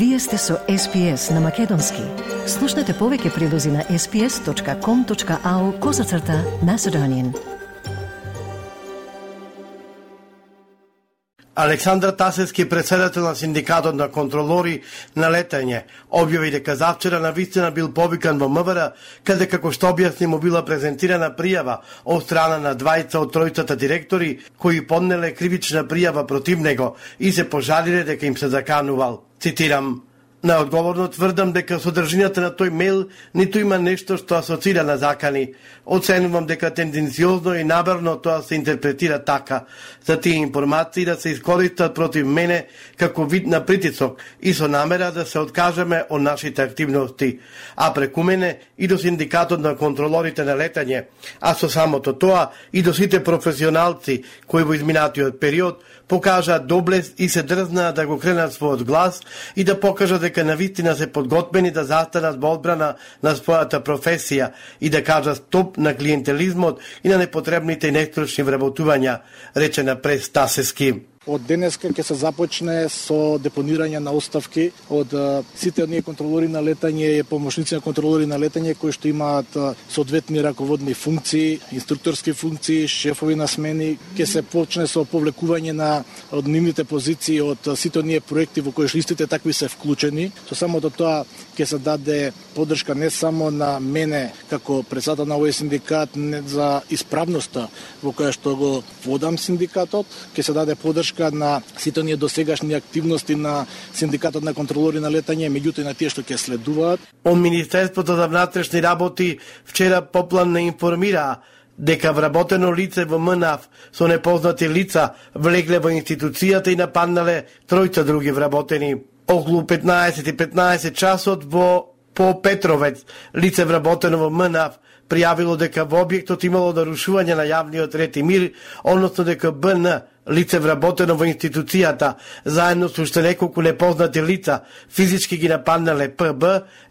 Вие сте со SPS на Македонски. Слушнете повеќе прилози на sps.com.au козацрта на Седонин. Александр Тасевски, председател на синдикатот на контролори на летање, објави дека завчера на вистина бил повикан во МВР, каде како што објасни му била презентирана пријава од страна на двајца од тројцата директори кои поднеле кривична пријава против него и се пожалиле дека им се заканувал. Цитирам, Наодговорно тврдам дека содржината на тој мейл ниту има нешто што асоцира на закани. Оценувам дека тенденциозно и набрно тоа се интерпретира така, за тие информации да се искористат против мене како вид на притисок и со намера да се откажеме од нашите активности, а преку мене и до синдикатот на контролорите на летање, а со самото тоа и до сите професионалци кои во изминатиот период покажа доблест и се дрзнаа да го кренат својот глас и да покажат дека на вистина се подготвени да застанат во одбрана на својата професија и да кажат стоп на клиентелизмот и на непотребните и нестручни вработувања, рече на прес Тасески. Од денеска ќе се започне со депонирање на оставки од сите оние контролори на летање и помошници на контролори на летање кои што имаат соодветни раководни функции, инструкторски функции, шефови на смени, ќе се почне со повлекување на од нивните позиции од сите оние проекти во кои што истите такви се вклучени. Со самото тоа ќе се даде поддршка не само на мене како председател на овој синдикат не за исправноста во која што го водам синдикатот, ќе се даде поддршка поддршка на сите оние досегашни активности на синдикатот на контролори на летање, меѓутоа на тие што ќе следуваат. Од Министерството за внатрешни работи вчера поплан не информира дека вработено лице во МНАФ со непознати лица влегле во институцијата и нападнале тројца други вработени. Околу 15 и 15 часот во по Петровец лице вработено во МНАФ пријавило дека во објектот имало нарушување на јавниот ред и мир, односно дека БН лице вработено во институцијата, заедно со уште неколку непознати лица, физички ги нападнале ПБ,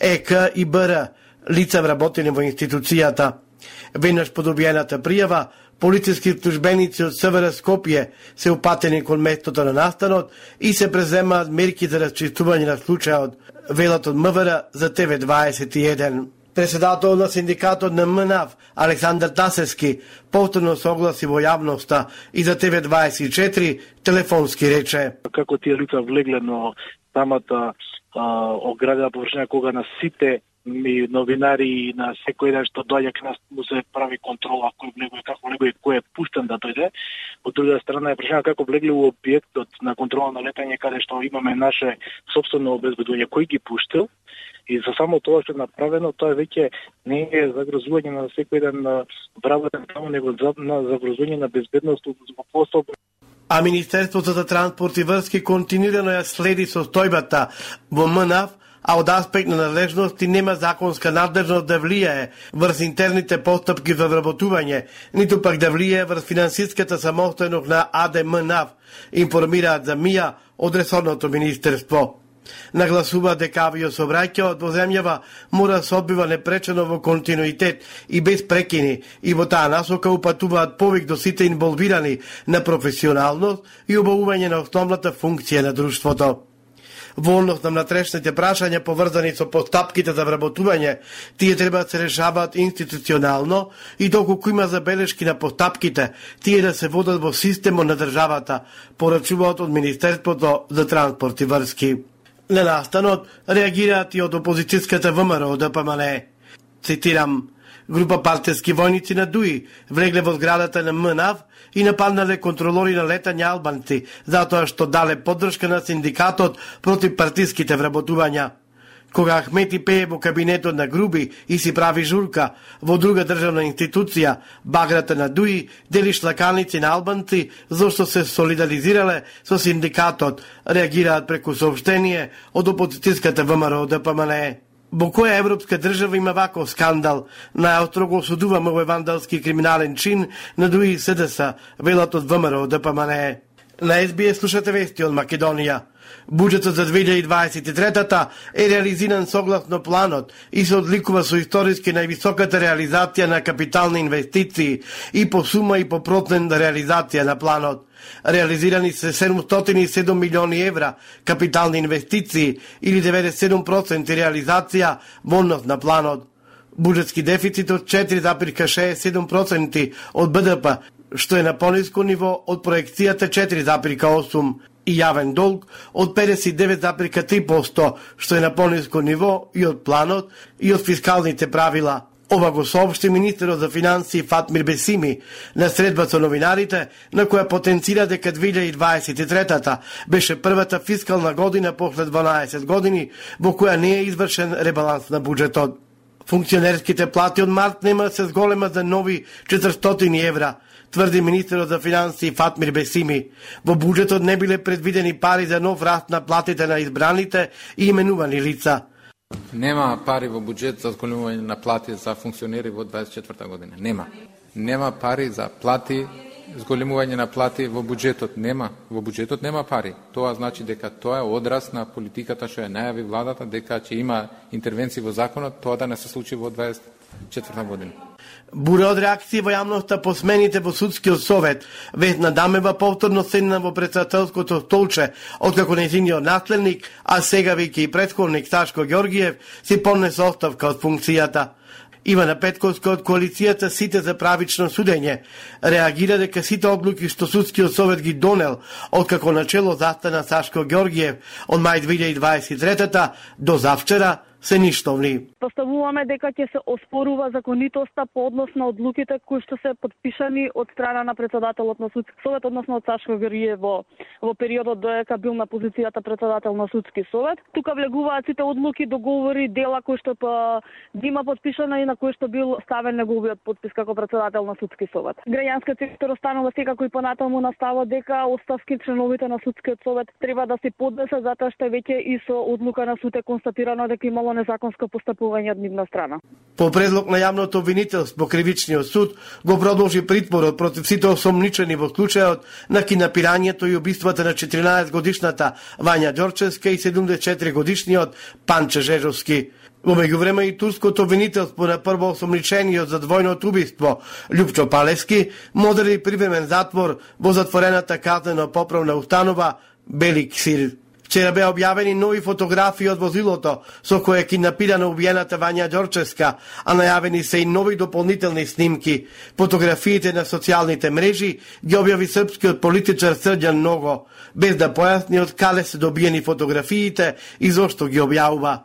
ЕК и БР, лица вработени во институцијата. Веднаш по добиената пријава, полициски службеници од СВР Скопје се упатени кон местото на настанот и се преземаат мерки за расчистување на случајот, велат од МВР за ТВ21. Председател на синдикатот на МНАВ, Александар Тасески, повторно согласи во јавноста и за ТВ24 телефонски рече. Како тие лица влегле на самата ограда површина кога на сите ми новинари и на секој ден што доаѓа кај нас му се прави контрола кој влегува како влегува и кој е пуштен да дојде. Од друга страна е прашање како влегле во објектот на контрола на летање каде што имаме наше собствено обезбедување кој ги пуштил и за само тоа што е направено тоа веќе не е загрозување на секој ден на вработен таму него на загрозување на безбедност во посол а Министерството за транспорт и врски континуирано ја следи состојбата во МНАВ а од аспект на надлежности нема законска надлежност да влијае врз интерните постапки за вработување, ниту пак да влијае врз финансиската самостојност на АДМНАВ, информираат за МИА од ресорното министерство. Нагласува дека авиособраќаот во земјава мора да се одбива непречено во континуитет и без прекини и во таа насока упатуваат повик до сите инволвирани на професионалност и обавување на основната функција на друштвото во однос на внатрешните прашања поврзани со постапките за вработување, тие треба да се решаваат институционално и доколку има забелешки на постапките, тие да се водат во системот на државата, порачуваат од Министерството за транспорт и врски. На настанот реагираат и од опозицијската ВМРО ДПМН. Цитирам, Група партиски војници на ДУИ влегле во зградата на МНАВ и нападнале контролори на летање албанци, затоа што дале поддршка на синдикатот против партиските вработувања. Кога Ахмети пее во кабинетот на Груби и си прави журка во друга државна институција, баграта на ДУИ дели шлаканици на албанци зашто се солидаризирале со синдикатот, реагираат преку сообщение од опозицијската ВМРО ДПМНЕ. Во која европска држава има ваков скандал? на го осудуваме овој вандалски криминален чин на други СДС, велат од ВМРО ДПМНЕ. На СБС слушате вести од Македонија. Буџетот за 2023-та е реализиран согласно планот и се одликува со историски највисоката реализација на капитални инвестиции и по сума и по процент реализација на планот. Реализирани се 707 милиони евра капитални инвестиции или 97% реализација во однос на планот. Буџетски дефицит од 4,67% од БДП, што е на пониско ниво од проекцијата 4,8% и јавен долг од 59,3%, што е на пониско ниво и од планот и од фискалните правила. Ова го соопшти министерот за финансии Фатмир Бесими на средба со новинарите, на која потенцира дека 2023-та беше првата фискална година после 12 години во која не е извршен ребаланс на буџетот. Функционерските плати од март нема да се зголема за нови 400 евра, тврди министерот за финансии Фатмир Бесими. Во буџетот не биле предвидени пари за нов раст на платите на избраните и именувани лица. Нема пари во буџет за зголемување на плати за функционери во 24 година. Нема. Нема пари за плати зголемување на плати во буџетот нема. Во буџетот нема пари. Тоа значи дека тоа е одраз на политиката што ја најави владата дека ќе има интервенции во законот, тоа да не се случи во 24 година. Бура од реакција во јавноста по смените во судскиот совет. Весна Дамева повторно седна во председателското столче, откако незиниот наследник, а сега веќе и предходник Сашко Ѓоргиев, си понесе оставка од функцијата. Ивана Петковска од коалицијата Сите за правично судење. Реагира дека сите одлуки што судскиот совет ги донел откако начело застана Сашко Ѓоргиев од мај 2023 до завчера се ништовни. Поставуваме дека ќе се оспорува законитоста по однос на одлуките кои што се подпишани од страна на председателот на судски совет, односно од Сашко Грие во, во периодот додека бил на позицијата председател на судски совет. Тука влегуваат сите одлуки, договори, дела кои што па дима подпишана и на кои што бил ставен неговиот подпис како председател на судски совет. Граѓанскиот сектор останува секако и понатаму настава дека оставки членовите на судскиот совет треба да се поднесат затоа што веќе и со одлука на суд е констатирано дека имало незаконско постапување од нивна страна. По предлог на јавното обвинителство, кривичниот суд го продолжи притворот против сите осомничени во случајот на кинапирањето и убиствата на 14 годишната Вања Ѓорчевска и 74 годишниот Панче Жежовски. Во меѓувреме и турското обвинителство на прво осомничениот за двојното убиство Лјупчо Палески одреди привремен затвор во затворената казнено поправна установа Белик Сир. Вчера беа објавени нови фотографии од возилото со кое е кинапирана убиената Вања Ѓорчевска, а најавени се и нови дополнителни снимки. Фотографиите на социјалните мрежи ги објави српскиот политичар Срдјан Ного, без да појасни од кале се добиени фотографиите и зошто ги објавува.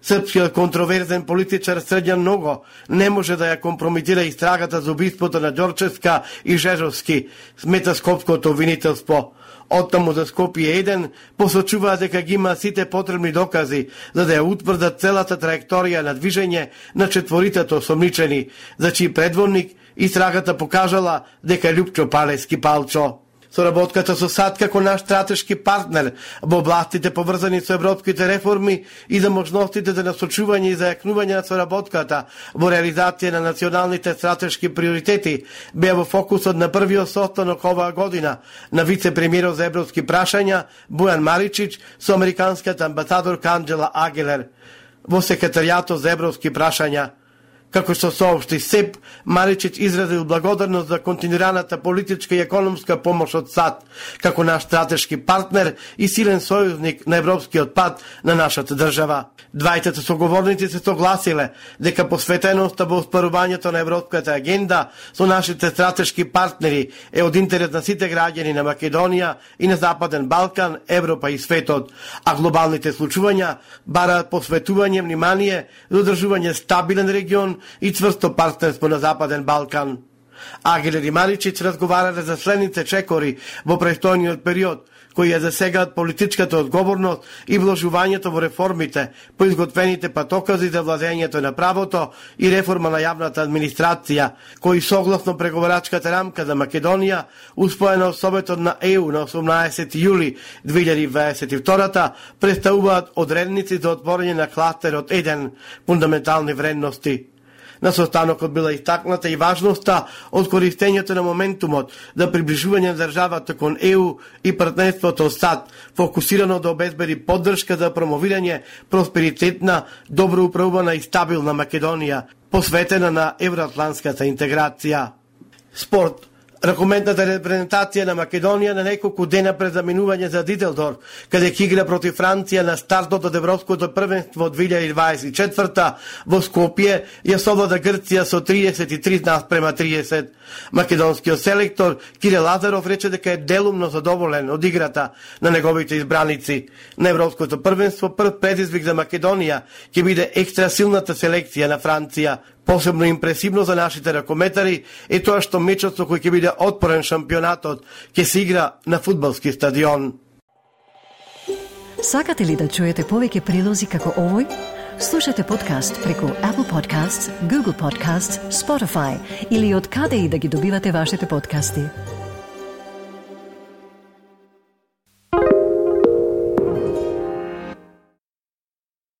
Српскиот контроверзен политичар Средјан Ного не може да ја компромитира истрагата за убиството на Ѓорчевска и Жежовски, смета Скопското обвинителство. Оттаму за Скопје 1 посочува дека ги има сите потребни докази за да ја утврдат целата траекторија на движење на четворитето осомничени, за чиј предводник истрагата покажала дека Лјупчо Палески Палчо. Соработката со САД како наш стратешки партнер во областите поврзани со европските реформи и за можностите за насочување и зајакнување на соработката во реализација на националните стратешки приоритети беа во фокусот на првиот состанок оваа година на вице-премиерот за европски прашања Бујан Маричич со американската амбасадорка Анджела Агелер во секретаријатот за европски прашања Како што соопшти СЕП, Маричич изразил благодарност за континуираната политичка и економска помош од САД, како наш стратешки партнер и силен сојузник на европскиот пат на нашата држава. Двајтата соговорници се согласиле дека посветеноста во успарувањето на европската агенда со нашите стратешки партнери е од интерес на сите граѓани на Македонија и на Западен Балкан, Европа и светот, а глобалните случувања бараат посветување внимание за одржување стабилен регион и цврсто партнерство на Западен Балкан. Агилер и Маричич разговарале за следните чекори во престојниот период, кои ја засегаат политичката одговорност и вложувањето во реформите по изготвените патокази за владењето на правото и реформа на јавната администрација, кои согласно преговорачката рамка за Македонија, успоена од Советот на ЕУ на 18 јули 2022 представуваат одредници за отворање на кластерот 1 фундаментални вредности. На состанокот била истакната и важноста од користењето на моментумот за приближување на државата кон ЕУ и партнерството САД, фокусирано да обезбеди поддршка за промовирање просперитетна, добро управувана и стабилна Македонија, посветена на евроатланската интеграција. Спорт Ракументната репрезентација на Македонија на неколку дена пред заминување за дителдор, каде ќе игра против Франција на стартот од Европското првенство од 2024 во Скопје, ја совлада Грција со 33 наспрема 30. Македонскиот селектор Кире Лазаров рече дека е делумно задоволен од играта на неговите избраници. На Европското првенство прв предизвик за Македонија ќе биде екстра силната селекција на Франција, Посебно импресивно за нашите ракометари е тоа што мечот со кој ќе биде отпорен шампионатот ќе се игра на фудбалски стадион. Сакате ли да чуете повеќе прилози како овој? Слушате подкаст преку Apple Podcasts, Google Podcasts, Spotify или од каде и да ги добивате вашите подкасти.